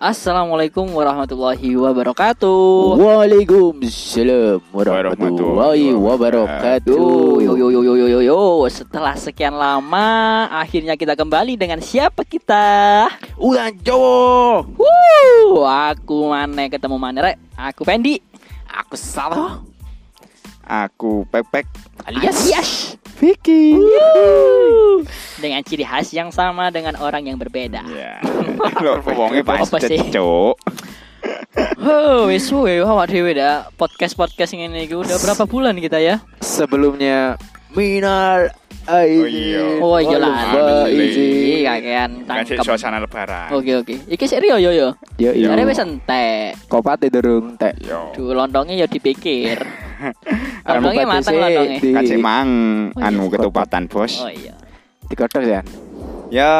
Assalamualaikum warahmatullahi wabarakatuh. Waalaikumsalam warahmatullahi wabarakatuh. Yo yo yo yo yo yo yo. Setelah sekian lama, akhirnya kita kembali dengan siapa kita? Ulan Jawa. Wuh, aku mana ketemu mana rek? Aku Pendi Aku salah. Aku Pepek alias Yes. Vicky. Wuh. Dengan ciri khas yang sama dengan orang yang berbeda. Ya Lho wonge Apa pas sih? cecuk Oh, wis suwe awak dhewe dah podcast-podcast ngene iki udah berapa bulan kita ya? Sebelumnya Minal Oh iya. Oh iya lah. Iya kakean Kasih tangkep. suasana lebaran Oke oke. Iki sik Rio yo yo. Yo iya. Jare wis entek. Kopate durung tek. Yo Duh lontongnya ya dipikir. Lontongnya sih lontongnya. Kasih mang Oh, anu iya. ketupatan bos Oh iya. Dikotos ya. Ya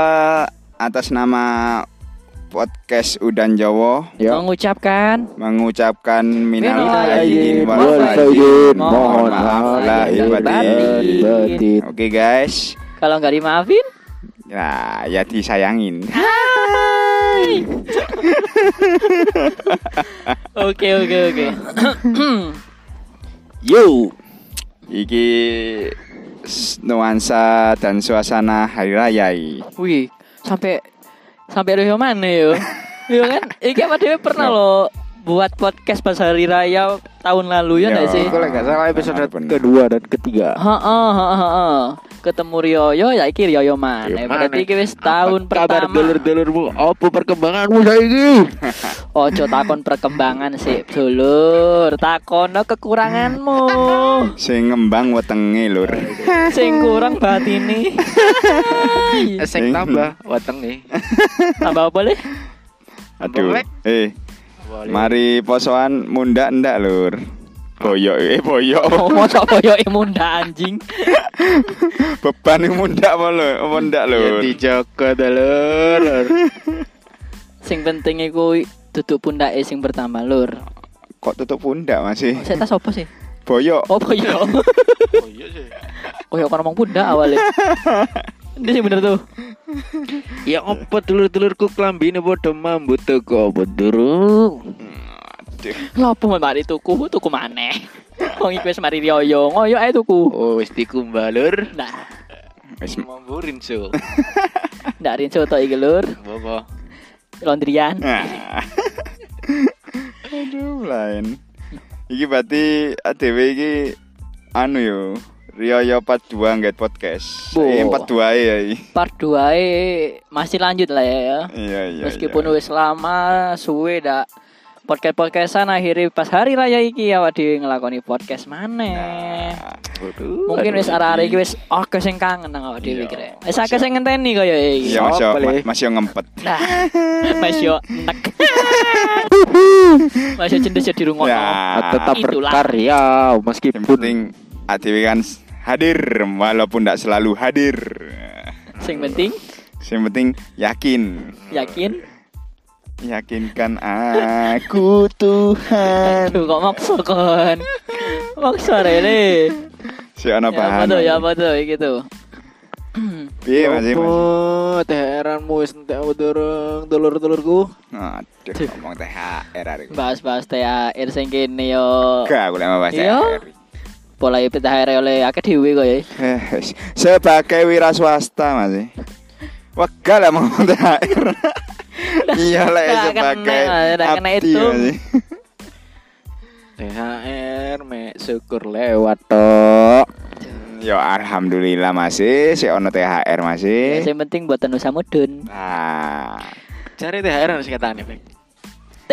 atas nama podcast Udan Jawa Yo. Mengucapkan mengucapkan minal aidin wal faizin. Mohon maaf lahir batin. Oke guys kalau nggak dimaafin, Ya ya disayangin hai. Oke oke oke. Yo. Iki nuansa dan suasana hari raya. Wih, sampai sampai Rio mana yo? Yo kan, iki apa dia pernah lo buat podcast pas hari raya tahun lalu ya nggak sih? Kalau nggak salah episode Bener. kedua dan ketiga. Heeh, heeh, heeh. Ketemu Rioyo ya iki Rioyo mana? Berarti iki wis tahun Kabar pertama. dulur-dulurmu apa perkembanganmu saiki? Ojo takon perkembangan sih, dulur. Takono kekuranganmu. Sing ngembang wetenge lur. Sing kurang batini. Esek tambah wetenge. Tambah apa le? Aduh. Eh, mari posoan munda ndak lur. Boyok eh boyok. Oh, mosok koyo munda anjing. Beban iki munda apa lho? Apa ndak Ya lur? dijaga dulur. Sing penting iku duduk pundake sing pertama, Lur. Kok tutup pundak masih? Saya tas apa sih? Boyok. Oh, boyo. Oh iya sih. Koyo kon ngomong pundak awalnya. Ini sih bener tuh. Ya apa dulur-dulurku klambine padha mambut teko apa durung? Aduh. Lapo mari tuku, tuku maneh. Wong iki wis mari rioyo, ngoyo ae tuku. Oh wis dikumbalur. Nah, Wis Mamburin sul. ndak rinso to iki, Lur. Apa? Laundryan. Nah. Aduh, lain. Iki berarti ADW iki anu yo. Riyo part 2 nggak podcast. Bo. Eh, part 2 ya. Part 2 e masih lanjut lah ya. ya. Iya iya. Meskipun iya. wis lama suwe dak podcast-podcastan akhirnya pas hari raya iki awak dhewe ngelakoni podcast maneh. Nah, Mungkin wis arah-arah iki wis akeh sing kangen nang awak dhewe Iya. kira. Wis akeh sing ngenteni kaya iki. Iya masih ma- masih ngempet. Nah, Mas yo nek. Mas yo cendes yo dirungokno. Ya. Tetap Itulah. berkarya Yang meskipun penting kan hadir walaupun tidak selalu hadir. Sing penting Yang penting yakin. yakin. Yakinkan aku Tuhan. Aduh kok maksa kon. Maksa rene. Si ana Ya apa bahan. tuh, ya apa tuh iki tuh. Piye masih. Oh, THR-anmu wis entek durung dulur-dulurku? Aduh, ngomong THR ini. Bahas-bahas THR sing kene yo. Gak, aku mau bahas Iya? THR. Pola THR oleh akeh dhewe kok ya. Eh, sebagai wira swasta masih. Wega lah mau ngomong THR. Iya lah Nggak sebagai kena, nggak itu. THR me syukur lewat tok. Ya alhamdulillah masih si ono THR masih. Yang penting buat Nusa Mudun. Nah, Cari THR harus katanya, Bang. T.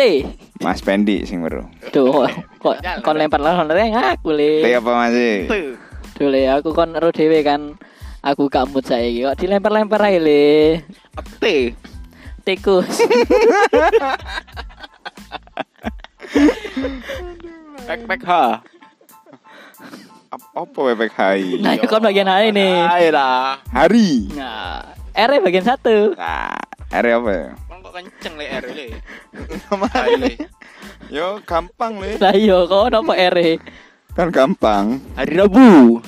Mas Pendi sing weru. Tuh, kok kon lempar lah ngaku le. Teh apa masih? Duh le aku kon ero dhewe kan aku gak mood saiki kok dilempar-lempar ae le. T. Tikus. Pek-pek H. Ap- Apa PPKI? Nah, itu kan bagian hari nih. Ayo lah. Hari. Nah, R bagian satu. Nah, hari apa ya? Kan kok kenceng le R le. Le. Yo gampang le. Lah iya kok apa R? Kan gampang. Hari Rabu.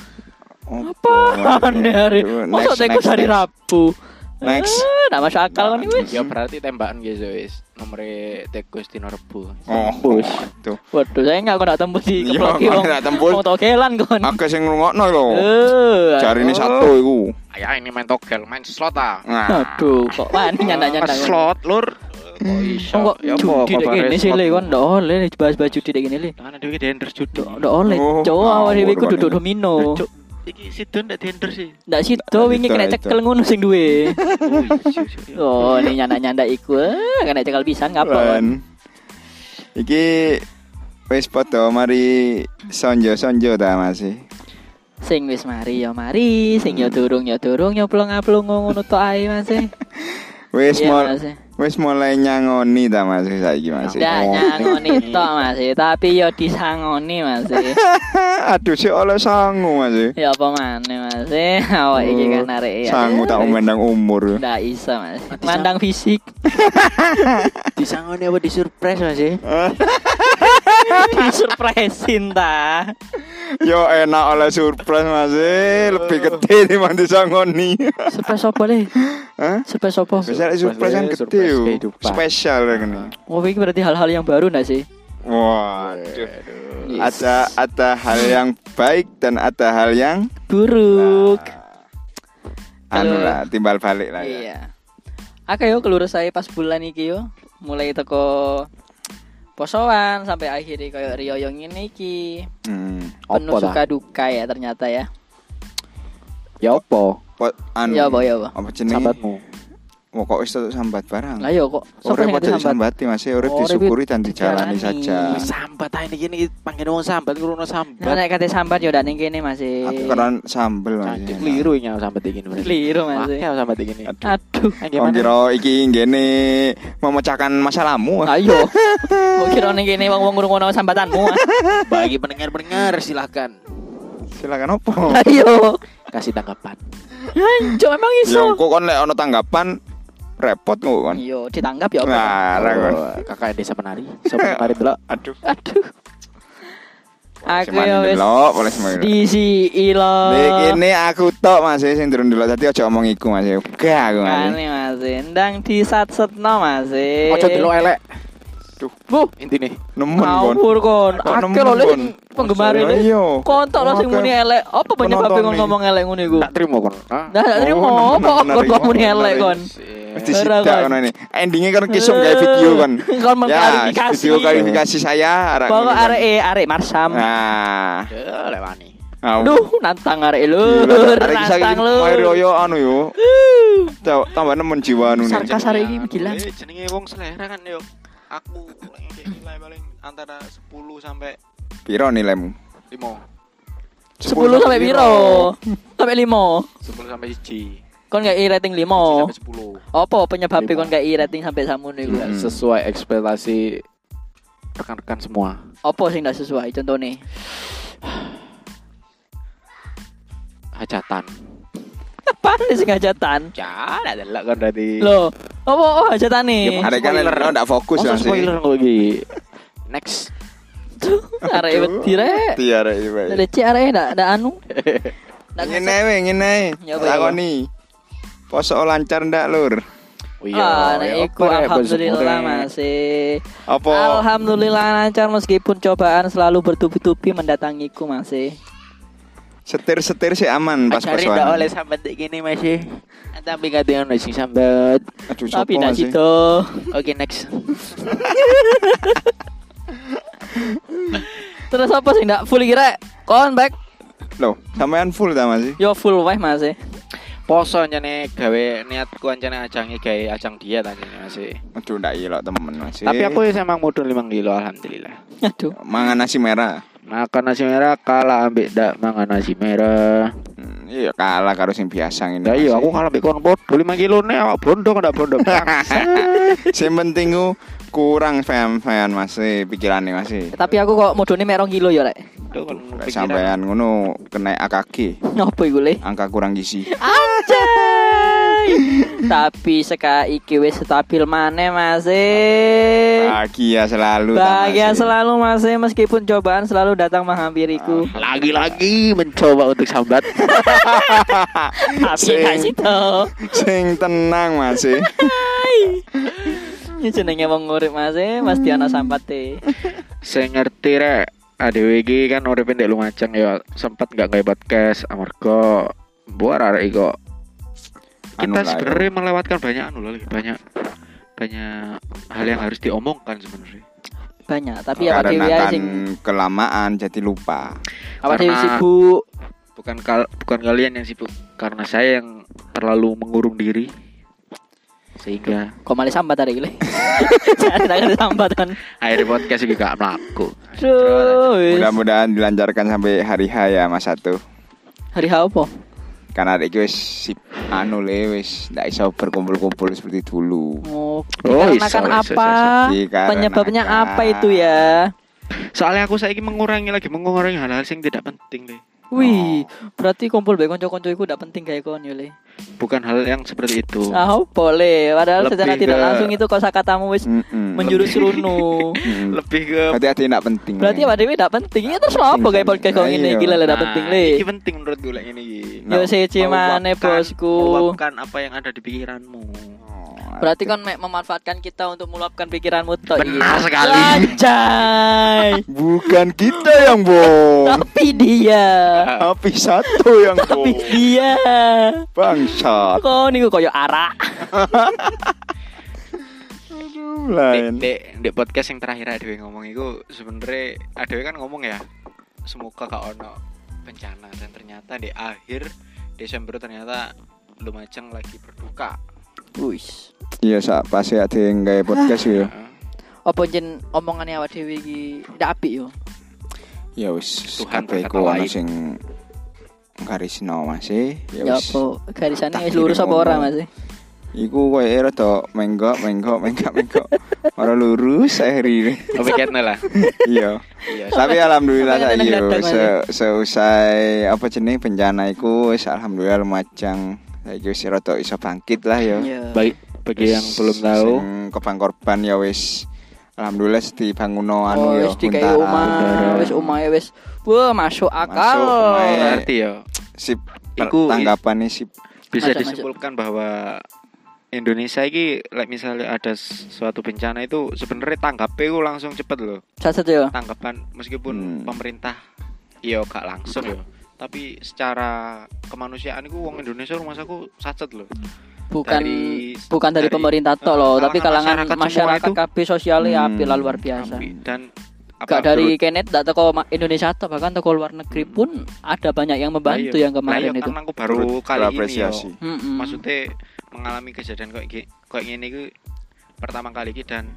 Apaan hari? Aduh, Masa next, hari next. Rabu? Next. Ah, Nggak masuk akal kan ini wis. Ya berarti tembakan guys wis. Nomere Tegus Tino Rebu. Oh, Tembus. tuh. Waduh, saya nggak kok tembus di Iya, keploki kok wong. nggak tembus. Wong togelan kon. Akeh sing ngrungokno lho. Eh, Cari ini aduh. satu iku. Ya ini main togel, main slot ah. Nah. Aduh, kok wani nyanda-nyanda. Slot lur. Kok iso? Oh, kok Ya judi dek gini sih le kon ndak oleh bahas-bahas judi dek gini le. Tangan dhewe dender judi. Ndak oleh. Oh, Cowok awak dhewe iku duduk domino. Cuk, iki sidon ndak dender sih. Ndak sido wingi kena cekel ngono sing duwe. Oh, ini nyanda-nyanda iku. eh, Kena cekel pisan. Wan. Iki wis padha mari sonjo-sonjo ta Mas. Sing wis mari ya mari, sing ya durung ya durung nyoplong-aplong ngono tok ae Mas. Wis Mas. Wis mulai nyangoni ta Mas saiki Mas. Ndak nyangoni tok Mas, tapi ya disangoni Mas. Aduh sik oleh sangu Mas. Ya apa maneh Mas? Awak iki kan arek ya. Sangu tak memandang umur. Ndak iso Mas. Mandang fisik. Disangoni apa di surprise Mas? Disurpresin ta. Yo enak oleh surprise Mas. Lebih gede timbang disangoni. Surprise apa le? Hah? Surprise apa? Biasanya surprise kan gede. Spesial ya gini. Oh, ini berarti hal-hal yang baru ndak sih? Waduh. Yes. Ada ada hal yang baik dan ada hal yang buruk. anu Kalau- lah timbal balik lah ya. Iya. Oke yo keluar saya pas bulan iki yo. Mulai teko posoan sampai akhirnya kayak Rio yang ini iki. Hmm. Penuh suka duka ya ternyata ya. Ya apa? Po- anu. Ya apa ya apa. Apa jenenge? Sambatmu. Wah kok wis tetep sambat barang. Lah yo kok Oh, sapa sing repot ngerti sambat? disambati Mas, ya, urip Oh, disyukuri dan dijalani saja. Wis sambat ae iki iki panggil wong sambat Nah, sambat. nek kate sambat yo ndak ning kene masih. Aku keren sambel Mas. Cacing keliru iki sambat iki. Keliru, Mas. Ya sambat iki. Aduh. Wong kira iki ngene memecahkan masalahmu. Ayo. Mau kira ning kene wong-wong ngrungokno sambatanmu. Bagi pendengar-pendengar silakan Silakan opo? Ayo. kasih tanggapan. Anjo emang Ya iso. kok kon lek ono tanggapan repot kok kon. Yo ditanggap ya apa? Nah. Oh, kakak desa penari. Sopo penari delok. Aduh. Aduh. Aku ya wis delok, boleh semane. di si ilo. Nek kene aku tok Mas sing durung delok dadi aja omong iku Mas. Gak aku Mas. Kane Mas, ndang di sat-setno Mas. Ojo delok elek. Duh, Bu, Intine. nemen kon. ngawur kon. Akeh lho Kon? penggemar ini. iya. Kontok lho sing muni elek. Apa penyebab kon ngomong elek ngono iku? Tak terima kon. Ah. Nah, tak terima Oh, apa kon kon muni elek kon. Wis Ora, disidak kon. ngono ini. Endingnya kan kisum gawe video kan. Kon mengklarifikasi. video klarifikasi saya arek Pokok ngono kan. arek e arek Marsam. Nah, Ya lewani. Au. Duh, nantang arek lur, arek nantang lur. Mario Royo anu yo. Tambah nemen jiwa anu nih. Sarkas arek iki gila. Eh, Jenenge wong selera kan yo. Aku nilai paling antara 10 sampai Piro nilaimu? 5. 10 sampai piro? Sampai 5. 10 sampai 1. Kon gak i rating 5. sampai 10. Apa penyebabnya Lima. kon gak i rating sampai samono iku? Hmm. Sesuai ekspektasi rekan-rekan semua. Apa sing gak sesuai contohnya? Hajatan. Apaan sing hajatan? Ya, ada delok kan berarti. Loh, apa oh hajatan nih? Ya, Arek kan lo ndak fokus kan sih. spoiler kok iki. Next. Arek wedi rek. Iya arek iki bae. Leci arek ndak ndak anu. Ngene wae ngene. Ya, Takoni. Poso lancar ndak lur? Oh Ah, nek ya iku alhamdulillah masih. Apa? Alhamdulillah lancar meskipun cobaan selalu bertubi-tubi mendatangiku masih. Setir-setir sih aman pas ndak posoan. oleh sambat kayak gini masih. Tapi gak ada yang sing sambat. Aduh, Tapi masih? sido. Oke next. Terus apa sih ndak full kira? Kon back. Loh, sampean full ta masih? Yo full wae masih. Poso ancane gawe niatku ancane ajange gawe ajang diet ancane masih. Aduh, ndak ilok temen masih. Tapi aku ya emang mudun 5 kilo alhamdulillah. Aduh. mangan nasi merah. Makan nasi merah kalah ambek ndak mangan nasi merah. Hmm, iya kalah karo sing biasa ngene. Ya iya aku kalah ambek kon podo 5 kilo nih awak bondo ndak bondo. Sing penting ku kurang fan-fan masih pikirannya masih. Tapi aku kok modone mek 2 kilo ya Lek pikiran. sampean ngono kena AKG, Apa iku le? angka kurang gizi. Anjay. Tapi iki wis stabil maneh Mas. eh. Bahagia selalu. Bahagia Mas. selalu Mas eh, meskipun cobaan selalu datang menghampiriku. Lagi-lagi mencoba untuk sambat. Tapi Sing. gak. Sing tenang Mas. eh. Ini jenenge wong urip Mas, mesti ana sampate. Saya ngerti rek. ADW iki kan urip ndek Lumajang ya sempat nggak gawe podcast amarga buat arek kok kita lah, sebenarnya melewatkan banyak anu loh banyak banyak hal yang harus diomongkan sebenarnya Banyak, tapi awak Karena kan sing kelamaan jadi lupa. awak dhewe karena- sibuk. bukan kal bukan kalian yang sibuk karena saya yang terlalu mengurung diri sehingga Kok malah sambat hari ini? Saya tidak ada sambatan. akhirnya podcast juga gak melaku. Mudah-mudahan dilancarkan sampai hari H ya Mas Satu. Hari apa? Karena ada wis sip anu le wis ndak iso berkumpul-kumpul seperti dulu. Oh, Oh, dikarenakan iso, iso, apa? iso. Dikarenakan- Penyebabnya apa itu ya? soalnya aku saya mengurangi lagi mengurangi hal-hal yang tidak penting le Wih, berarti kumpul bae kanca-kanca iku ndak penting kayak kon yo le. bukan hal yang seperti itu Ah, boleh. Padahal Lebih secara tidak ke- langsung itu kosakatamu wis Mm-mm. menjurus runu. Mm. lebih ke Berarti yang ndak penting. Berarti le. apa dewe ndak penting? Ya terus apa kayak podcast kau ngene iki ndak Nah, penting le. ini penting menurut gue ini Nah, Yo sece maneh bosku. meluapkan apa yang ada di pikiranmu Oh, Berarti kan mek memanfaatkan kita untuk meluapkan pikiranmu tok Benar iya. sekali. Anjay. bukan kita yang bohong. Tapi dia. Tapi satu yang Tapi bohong. dia. Bangsat. Kok niku koyo arak. Aduh, Dek, lain. dek, dek podcast yang terakhir Adewe ngomong itu sebenarnya Adewe kan ngomong ya semoga gak ono bencana dan ternyata di akhir Desember ternyata Lumajang lagi berduka. Wis. Iya sak pas ya ada yang kayak podcast ya. Heeh. Apa jen omongane awak dhewe iki ndak apik yo. Ya wis Tuhan iku lain. sing garisno Mas e. Ya Ya wis. apa garisane wis lurus apa kira ora ngomong. Mas? Iku koyo rada menggok menggok menggak menggok. Ora lurus akhirnya. Tapi ketne lah. Iya. Iya. Tapi alhamdulillah saya yo seusai apa jenenge bencana iku wis alhamdulillah Lumajang saiki wis rada iso bangkit lah ya. Iya. Bagi yang belum tahu Sing korban-korban ya wis alhamdulillah dibanguno anu Oh, ya. wis dikai omah, wis omahe wis wah masuk akal. Masuk, berarti ya Sip Iku- tanggapannya sip. bisa Masuk, disimpulkan bahwa Indonesia ini like misalnya ada suatu bencana itu sebenarnya tanggapnya itu langsung cepet loh Cacat yo. tanggapan meskipun Hmm. pemerintah iya gak langsung ya tapi secara kemanusiaan itu uang Indonesia rumah aku sacet loh Bukan Dari- bukan dari, dari- pemerintah tok loh, kalangan tapi kalangan masyarakat masyarakat itu- kabeh sosialnya Hmm. lah luar biasa. Api. dan Gak dari Kenneth, gak teko ma- Indonesia atau bahkan teko luar negeri pun ada banyak yang membantu yang kemarin itu. karena aku baru kali ini yo berapresiasi. Mm-mm. maksudnya mengalami kejadian kayak kayak gini itu pertama kali iki dan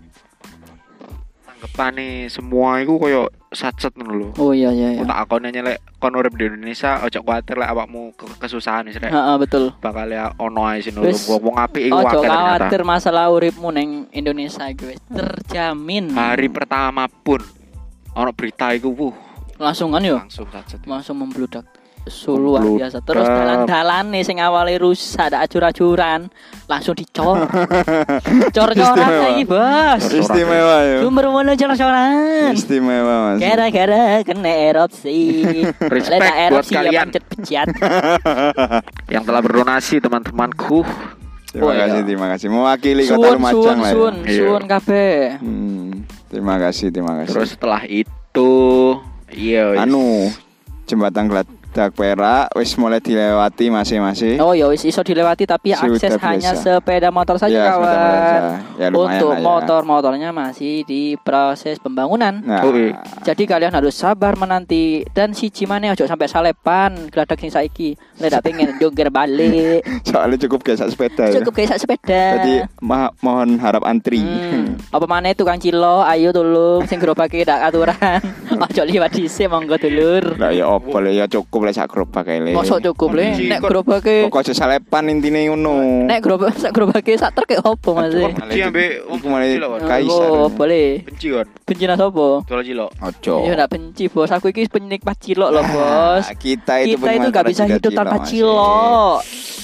tanggapane semua itu koyo sacet ngono lho Oh iya iya iya. Aku tak akon nyelek kon urip di Indonesia ojo kuwatir lek awakmu ke- kesusahan wis rek Heeh betul. bakal ya ono ae sing Wis. wong apik iku Ojo akeh ternyata. khawatir masalah uripmu neng Indonesia wis terjamin. Hari pertama pun ono berita iku wuh Langsung kan yo. langsung sacet. Langsung membludak. Luar biasa. Terus dalan-dalan nih sing awalnya rusak ada acur-acuran langsung dicor. Cor-coran lagi, Bos. Istimewa ya. Sumber mana cor-coran? Istimewa Mas. Gara-gara kena erupsi. Respect tak buat erupsi ya kalian. pancet peciat. Yang telah berdonasi teman-temanku. Terima Oh, iya. kasih, terima kasih. Mewakili Kota Lumajang suun, lah ya. suun, Iya. suun kabeh. Hmm, terima kasih, terima kasih. Terus setelah itu iya anu jembatan Geladak Perak wis mulai dilewati masing-masing. Oh ya wis iso dilewati tapi Sudah akses hanya biasa. sepeda motor saja Ya, kawan. saja. Ya, Untuk ya. motor-motornya masih di proses pembangunan. Nah, Oh, iya. Jadi kalian harus sabar menanti dan si Cimane ojo sampai salepan geladak sing saiki. Lek dak pengen jongger balik. soalnya cukup gesak sepeda ya. Cukup kayak sak sepeda. Jadi ma- mohon harap antri. Hmm. Apa mana tukang cilo, ayo tolong sing gerobake dak aturan. Ojo liwat dhisik monggo dulur. Lah ya opo ya cukup lek sak gerobak kae le. Mosok cukup le nek kon- gerobake Pokok aja salepan intine ngono. nek gerobak sak gerobake sak truk opo Mas? Kon benci ambek wong Iku cilok, kon. kaisar. Oh, boleh. Benci kon. Benci nang sapa? Dolan cilok. Ojo. Ya ndak benci, Bos. Aku iki penikmat cilok loh, Bos. Ah, kita itu Kita itu gak bisa hidup tanpa cilok.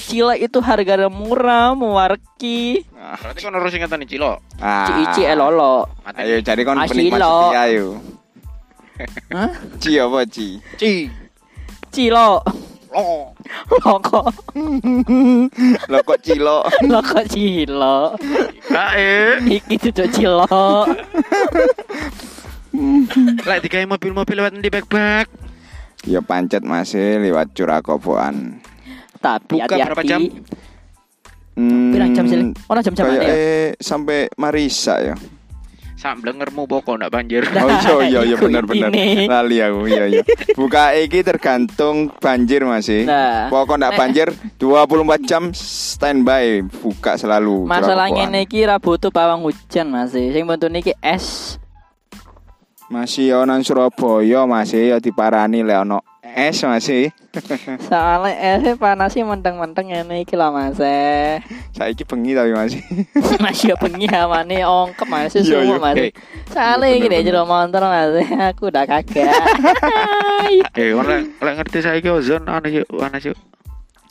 cilok itu harganya murah, mewarki. Berarti kan harus ingatan Cilo. Ah. Cici elolo. Ayo jadi kon Asilo. penikmat setia ayo. Hah? Ci apa ci? Ci. Cilok. Lo. Loko. Lo kok cilo? Loko cilok. Kae. Iki cucuk cilok. Lek digawe mobil-mobil lewat di back-back. Ya pancet masih lewat curakoboan. Tapi Buka berapa jam? hati-hati. Hmm, Pirang jam sih? Ora jam-jam ya? eh sampai Marisa ya. Sak blengermu pokok ndak banjir. Nah, Oh iya iya iya bener bener. Lali aku iya iya. Buka iki tergantung banjir masih. Nah. Pokok ndak Nek- banjir 24 jam standby buka selalu. Masalahnya iki ra butuh pawang hujan masih. Sing bentuk niki es. Masih ono nang Surabaya masih ya diparani lek ono es masih. Soalnya es panasnya menteng-menteng ngene iki lah Mas. eh. Saiki bengi tapi masih. Masih ya bengi amane ongkep Mas Iya, semua iya. Mas. Eh. Soalnya Iya, iki bener, deh jero motor Mas. Aku udah kagak. Eh, lek lek ngerti saiki ozon ana yuk, ana yuk.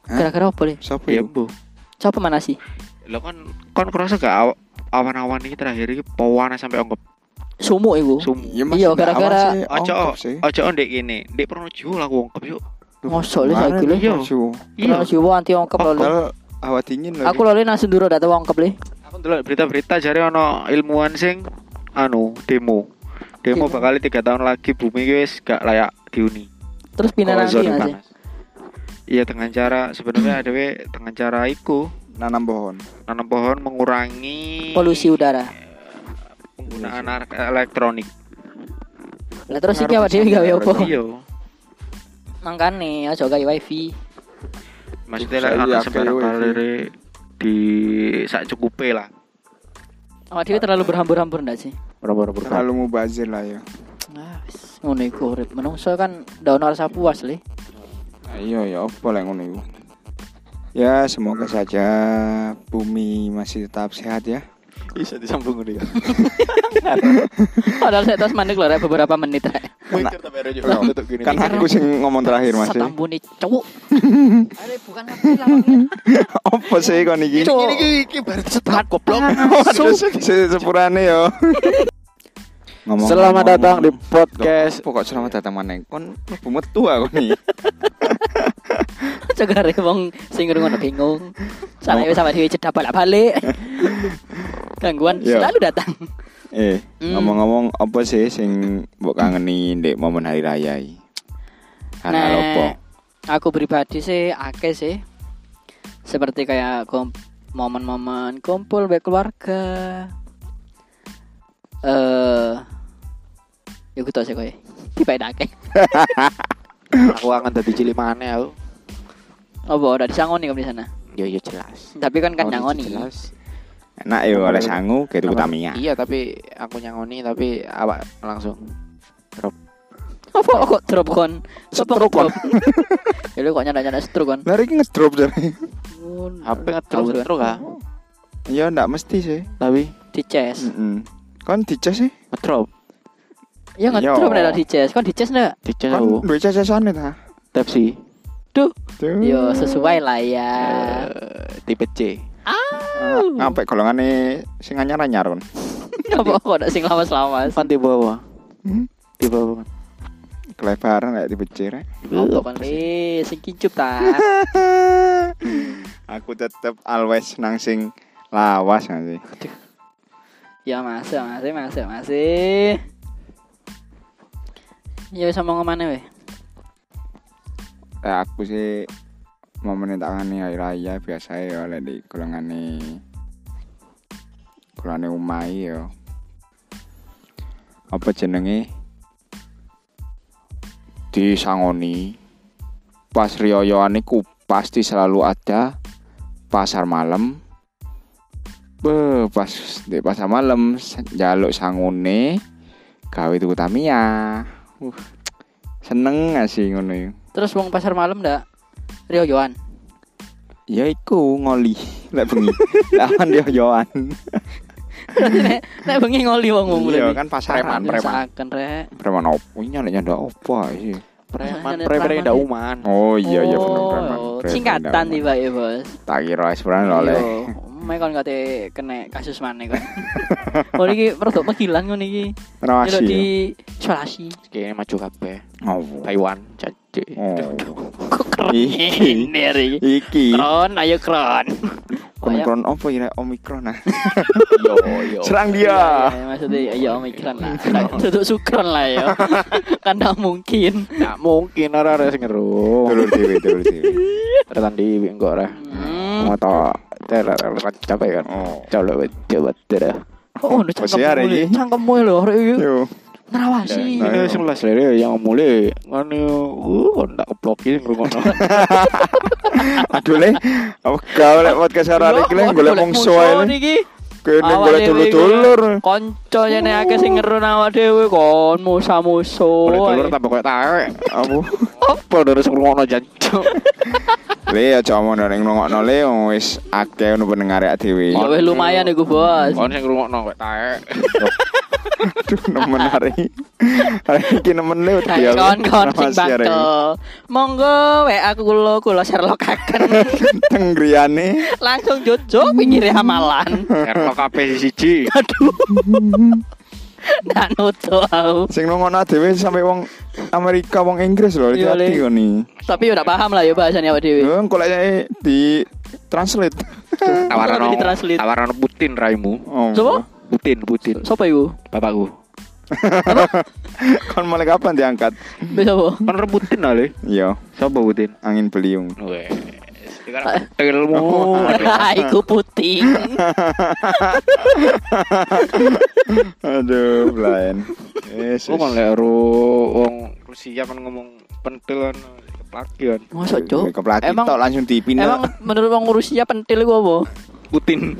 Kira-kira apa deh? Sopo Ya, ya? Bu. Coba mana sih? Lo kan kon kerasa gak aw- awan-awan ini terakhir iki pawana sampai ongkep Sumuk iku. sum. Ya, Iya, gara-gara- sih, Ojo, ndek kene. Ndek Pronojiwo lah aku ongkep yuk. Mosok lho saiki lho. Iya. Iya. Jiwa anti ongkep lho. Hawa dingin loh. Aku lho nang senduro dak tau ongkep le. Aku ndelok berita-berita jare ono ilmuwan sing anu demo. Demo Demo. bakal tiga tahun lagi bumi iki wis gak layak dihuni. Terus pindah nanti Mas. panas. Iya dengan cara sebenarnya ada dengan cara iku nanam pohon. nanam pohon mengurangi Polusi udara. Penggunaan elektronik. Lah terus iki awak dhewe gawe opo? Iya. Mangkane aja gawe wifi. Maksudnya Saya lek ana sembarang wifi. kalire di sak cukupe lah. Awak dhewe terlalu berhambur-hambur ndak sih? Berapa? Terlalu mubazir lah ya. Nah, wis ngono iku urip. Menungso kan ndak ono rasa puas le. Ayo ya apa lah ngono iku. Ya semoga saja bumi masih tetap sehat ya. Bisa disambung ngono ya. Padahal saya terus mandek lho rek, beberapa menit rek. Mikir tapi Loh, tutup gini. Kan aku sing ngomong terakhir Mas. Setambuni cowok. Are bukan aku lawangnya. Apa sih kon iki? Cuk. iki baru setelah goblok. Sepurane yo. Ngomong- Selamat ngomong- datang di Loh, podcast Pokok selamat datang mana? Kon mlebu metu aku nih. Jaga rek wong sing ngono bingung. Wis sama dhewe cedak balik-balik. Gangguan Iya. selalu datang. Eh, Hmm. ngomong-ngomong apa sih sing mbok kangeni ndek momen hari raya iki? Hal-hal Nek, apa? Aku pribadi sih akeh sih. Seperti kayak kom- momen-momen kumpul baik keluarga. Eh Ya gue tau sih kowe. Tiba akeh. Aku akan dadi cilik maneh aku. Apa udah disangoni kamu di sana? Ya ya jelas. Tapi kan kan Oh, nyangoni. Jelas. Enak yo oleh sangu kayak tuku? Tamiya. Iya tapi aku nyangoni tapi awak langsung Apa kok drop kon? Sopo Stroke, kon. drop? Ya lu kok nyanda-nyanda stroke kon. Lari ngedrop jare. HP ngetru ngetru kah? Ya ndak mesti sih. Tapi Di chest. Heeh. Kon dicas sih? ngedrop Ya nggak Yo. drop nih di chest. Kon di chest ndak? di Kon jauh duwe cacasane ta? Pepsi Duh. Tuh. Yo sesuai lah ya. Eh, tipe C. Ah, Sampai golongane sing anyar-anyar kon. Apa kok ndak sing lawas-lawas? Kan tipe apa? Hmm? Tipe apa? Kelebaran kayak tipe C rek. Apa kon le sing kincup ta? Aku tetep always nang sing lawas sih? Ya masih, masih, masih, masih. Ya wis ngomong mana weh? Eh, aku sih momen tangani hari raya biasa ya oleh di golongane golongane umai ya. Apa jenenge? Disangoni. Pas riyoyoan iku pasti selalu ada pasar malam. Be, pas di pasar malam jaluk sangune gawe tuku Tamiya. Uh, seneng gak sih ngono? Terus wong pasar malam ndak? Rio Yohan. Ya iku ngoli lek bengi. Lawan dia yoan. nek nek bengi ngoli wong wong Iya kan pasaran preman. Saken rek. Preman opo nyala nyanda opo sih. Preman, preman preman ndak uman. Oh iya iya bener Oh, preman. singkatan tiba ya bos. Tak kira sebenarnya oleh. Mek kon kate kena kasus mana kan. oh iki produk panggilan ngono iki. Rawasi. di isolasi. Kayaknya maju kabeh. Oh. Taiwan jadi. Oh. Kok keren Iki. ini hari. Iki. Kron, ayo kron. Omikron apa ya Omikron nah. Yo yo. Serang Iya, dia. iya, maksudnya ayo omikron lah. Tutup sukron lah ya. kan tak mungkin. Nggak mungkin ora ora sing ngeru. Dulur dhewe, dulur dhewe. Terusan di enggak ora. Hmm. Mau tau terus capek kan. Oh. Coba coba terus. Oh, udah cangkemmu. ini. Cangkemmu lho. Yo. Nerawasi. Nah, iya. sebelas lere yang mulai kan uh ndak keplokin ngrungokno. Aduh le. Apa kau lek podcast arek iki le golek mongso ae. Kene golek dulur-dulur. Konco jane akeh sing ngeru awak dhewe kon musa-muso. Boleh telur tambah koyo taek. Apa? Apa dari sing ngrungokno jancuk. Le aja omong ning nongokno le wis akeh ono pendengar dhewe. Ya wis lumayan iku, Bos. Kon sing ngrungokno koyo taek. Aduh nemen hari. Hari iki nemen le Kayak kon-kon sing bakal. Monggo wae aku kula kula Sherlockaken. Teng griyane. Langsung jojo pinggir hamalan. Erlo kabeh siji. Aduh. Ndak nutup aku. Sing nongokno dhewe sampe wong Amerika wong Inggris lho Le. kok nih. Tapi udah paham lah ya bahasanya awak dhewe. Yo kok lek di translate. Tawaran tawaran Putin raimu. Oh. Coba? Putin, Putin. Sopo iku? Bapakku. Kon mulai kapan diangkat? Wis apa? Kan rebutin lah le. Iya, Sapa Putin? angin beliung. Wes. Ilmu. Iku putih. Aduh, lain. Yesus. Kok kan lek ro wong Rusia kan ngomong pentil kan keplakian. Masa? Keplaki Emang- tok langsung dipindah. Emang menurut wong Rusia pentil iku apa? Putin.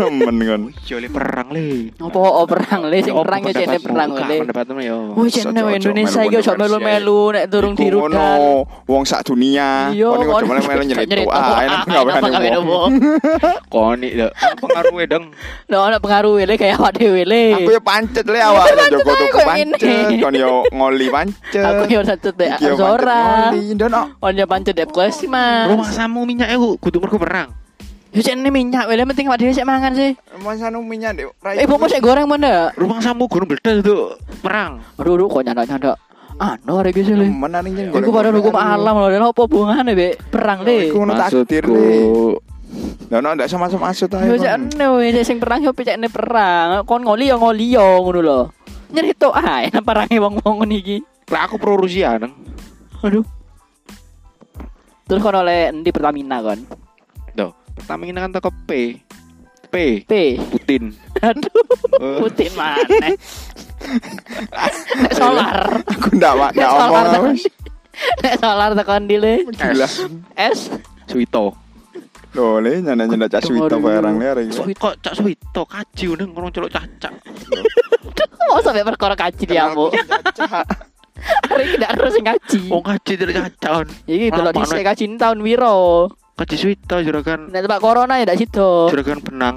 nemen kon. Jole perang le. Apa oh, perang le sing perang ya jene perang le. Pendapatmu. Wih, jene Ojo, ojo, Indonesia melu iki ojo melu-melu nek durung dirudal. wong sak dunia. Iya, Kon iku kon- cuma melu nyeritu nyeritu. ah, enak gaweane wong. Koni lho. Pengaruhe dong. Lah ono pengaruh le kayak awak dhewe le. Aku ya pancet le awaknya Joko tuku pancet, kon yo ngoli pancet. Aku yo satu yo pancet Zora. ngoli, ndono. On yo pancet dep kelas mas. Rumah samu minyak aku kudu mergo perang. Yo jene minyak wele penting awak dhewe sik mangan sih. Mas anu minyak ndek Eh, ibu sik goreng mana? Rumah samu gunung meledak itu perang. Aduh, aduh, kok nyanda-nyanda. Anu hari iki sih. Menan iki Iku pada hukum alam loh, lha apa hubungane be perang le. Iku ngono takdir le. Maksudku Ndono ndak sama sama asut ae. Yo jane wis sing perang yo pecekne perang. Kon ngoli yo ngoli yo ngono lho. Nyerito ae nang perange wong-wong ngono iki. lah aku pro Rusia nang. Aduh. Terus kon oleh endi Pertamina kon? Tuh, Pertamina kan toko P. P. P. Putin. Aduh, Eh, putih mana? Nek solar. Aku ndak wa- ndak Nek omong solar aku. tekan. Nek solar tekan di le. Gila. S. Suito. Loh, le nyanda-nyanda cak Aduh, suwito aduh. barang le arek. Suito kok cak Suito kaji udah ngorong celok cacak. Mau sampai perkara kaji dia bu. Hari ini tidak harus ngaji. Wong kaji dari cacak. Iki Malah delok mana? dhisik kaji tahun wiro. Kaji Suito juragan Nek tempat corona ya ndak sido. juragan benang.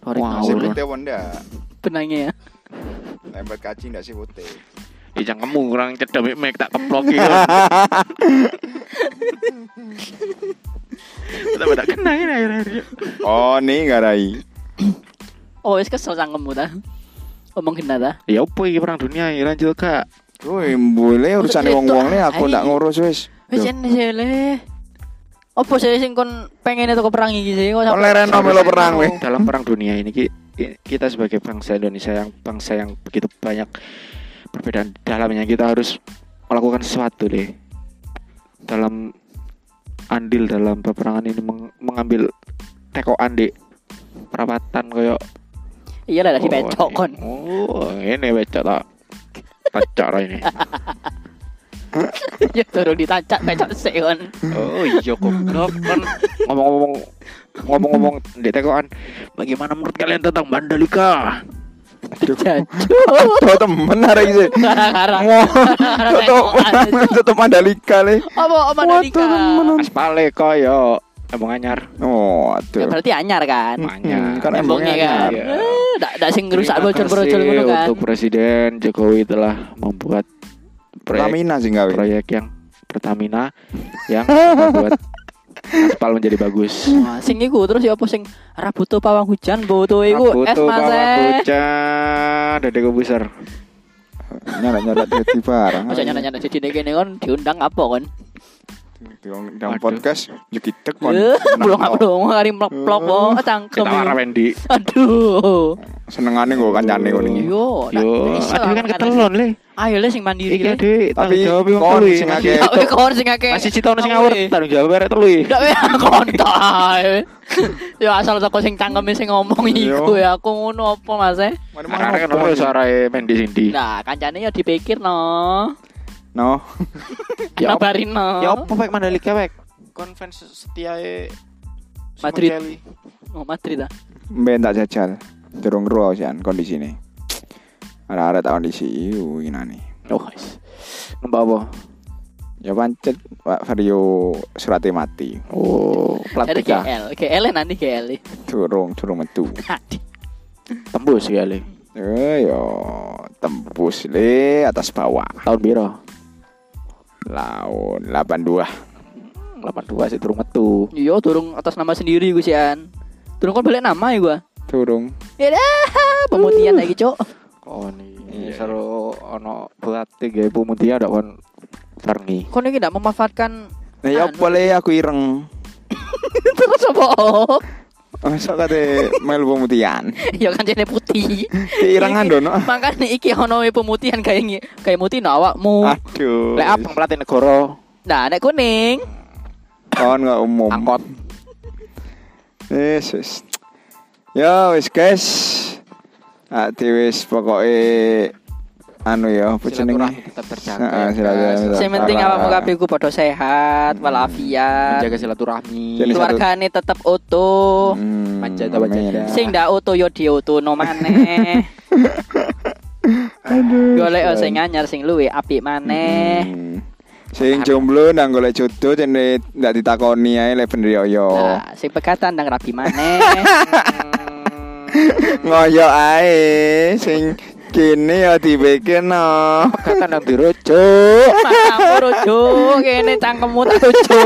Korek Wow. Si ngawur putih wonda. benangnya ya. Lempet kaci ndak si putih. Ya jangan kamu kurang cedek mek tak keplok iki. Kita pada kena ini akhir-akhir. Oh, nih garai. Oh, wis kesel sangkemmu ta. Omong kena ta. Ya apa iki perang dunia ya lanjut kak. Woi, boleh urusane Itu, wong-wong le aku ndak ngurus wis. Wis Loh. jane sih le. Apa sih sing kon pengen itu perang iki sih? Kok Kon lereno melo perang weh. Dalam perang dunia ini ki- ki- kita sebagai bangsa Indonesia yang bangsa yang begitu banyak perbedaan di dalamnya kita harus melakukan sesuatu deh dalam andil dalam peperangan ini meng- mengambil tekoan di perawatan koyo Iya lah dari becok kon. oh ini becok tak tacak lah ini Ya turun ditacak becok sik kon. oh iya goblok kan ngomong-ngomong ngomong-ngomong di tekoan bagaimana menurut kalian tentang Mandalika. Tuh temen. Garang-garang. Tutup tutup Mandalika le. Apa Mandalika? aspale koyo emang anyar Oh, Ya aduh. berarti anyar kan? anyar kan Embongnya embongnya kan. Sing ngerusak Terima bocor-bocor ngono kan. Untuk Presiden Jokowi telah membuat proyek Pertamina sih gawe. proyek yang Pertamina yang membuat aspal menjadi bagus. Wah, sing iku terus ya apa sing ora butuh pawang hujan, butuh iku es Butuh mas. pawang eh. hujan, dede komputer. Nyala-nyala dadi barang. Masa nyana-nyana jadi kene kon diundang apa kon? Di dalam podcast yo kitek kon. Eh, belum apa dong, hari mlok-mlok Eh, kok cangkem. Kita iku. Wendy. Aduh. Senengane kok kancane kok iki. Yo, Yo, iso aduh kan makanya. ketelon le. Ayo le sing mandiri Iki le. Tapi kon sing akeh. Ya, kon sing akeh. Masih cita ono sing ngawur, tanggung jawab arek telu. iki. Ndak ya kontak. Ya asal teko sing cangkeme sing ngomong iku ya aku ngono apa Mas eh? Arek kan ono suarae Mendy Cindy. Nah, kancane ya dipikir no. No. Ya apa- Kabarin no. Ya apa pek Mandalika pek? Kon fans setiae Madrid. Oh, Madrid ah. Mben tak jajal. Durung ro sian kondisine. Ada-ada tak kondisi iku inane. Oh, guys. Nembak apa? Ya pancet Pak Vario surate mati. Oh, plat. GL, GL nanti GL. Durung durung metu. Aduh. Tembus kali. Eh yo tembus le atas bawah. Tahun biro? Laun 82. 82 sih turun metu. Iya, turun atas nama sendiri gue sian. Turun kan balik nama ya gua. Durung. Ya dah, pemutihan lagi, Cok. Oh nih, Iya. seru ono pelatih gawe pemutihan ada kon Tarni. Kon ini tidak memanfaatkan Nah ya Anu. boleh aku ireng. terus apa? Masa kate melu pemutihan. ya kan jadi putih. Keirengan dono. Makanya iki ono pemutihan kayak ngi- kayak mutih no awakmu. Aduh. Lek apa pelatih negara Nah, nek kuning. Kawan nggak umum. angkot. Wis wis. Ya wis guys. Ah wis pokoke anu ya apa jenenge? Tetap terjaga. Heeh, silaturahmi tetap Sing penting awakmu kabeh ku padha sehat, walafiat. Menjaga silaturahmi. Keluargane tetep utuh. Hmm, amin. janda. Sing ndak utuh yo diutuhno maneh. Golek sing anyar sing luwe apik maneh. Hmm. Sing jomblo nang golek jodoh jane ndak ditakoni ae lek bener yo. Nah, sing pegatan ndang rapi maneh. Ngoyo ae sing kene ya dibikinno. Kata nang dirujuk. Matamu rojo, kene cangkemmu tak rojo.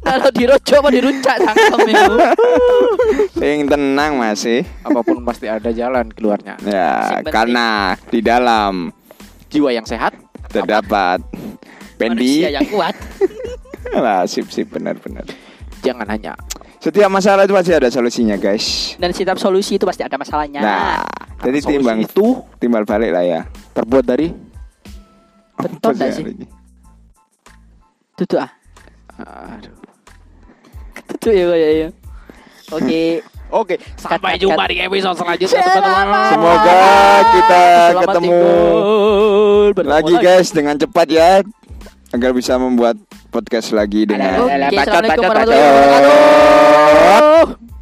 Kalau dirojo apa dirujak cangkem itu. Sing tenang masih. Apa pun pasti ada jalan keluarnya. Ya, Sing penting- karena di dalam Jiwa yang sehat. terdapat Manusia Pendi. yang kuat. Lah, sip sip benar benar. Jangan hanya Setiap masalah itu pasti ada solusinya, guys. Dan setiap solusi itu pasti ada masalahnya. Nah, jadi solusi timbang itu timbal balik lah ya. terbuat dari Betul Apa nggak sih? Tutup ah. Aduh. Tutup ya ya ya. Oke. Oke, sampai cut, jumpa di episode selanjutnya teman-teman. Semoga kita Selamat ketemu tinggal. Bertemu lagi guys dengan cepat ya agar bisa membuat podcast lagi dengan Oke, Bacot, Assalamualaikum bacot, warahmatullahi bacot. wabarakatuh.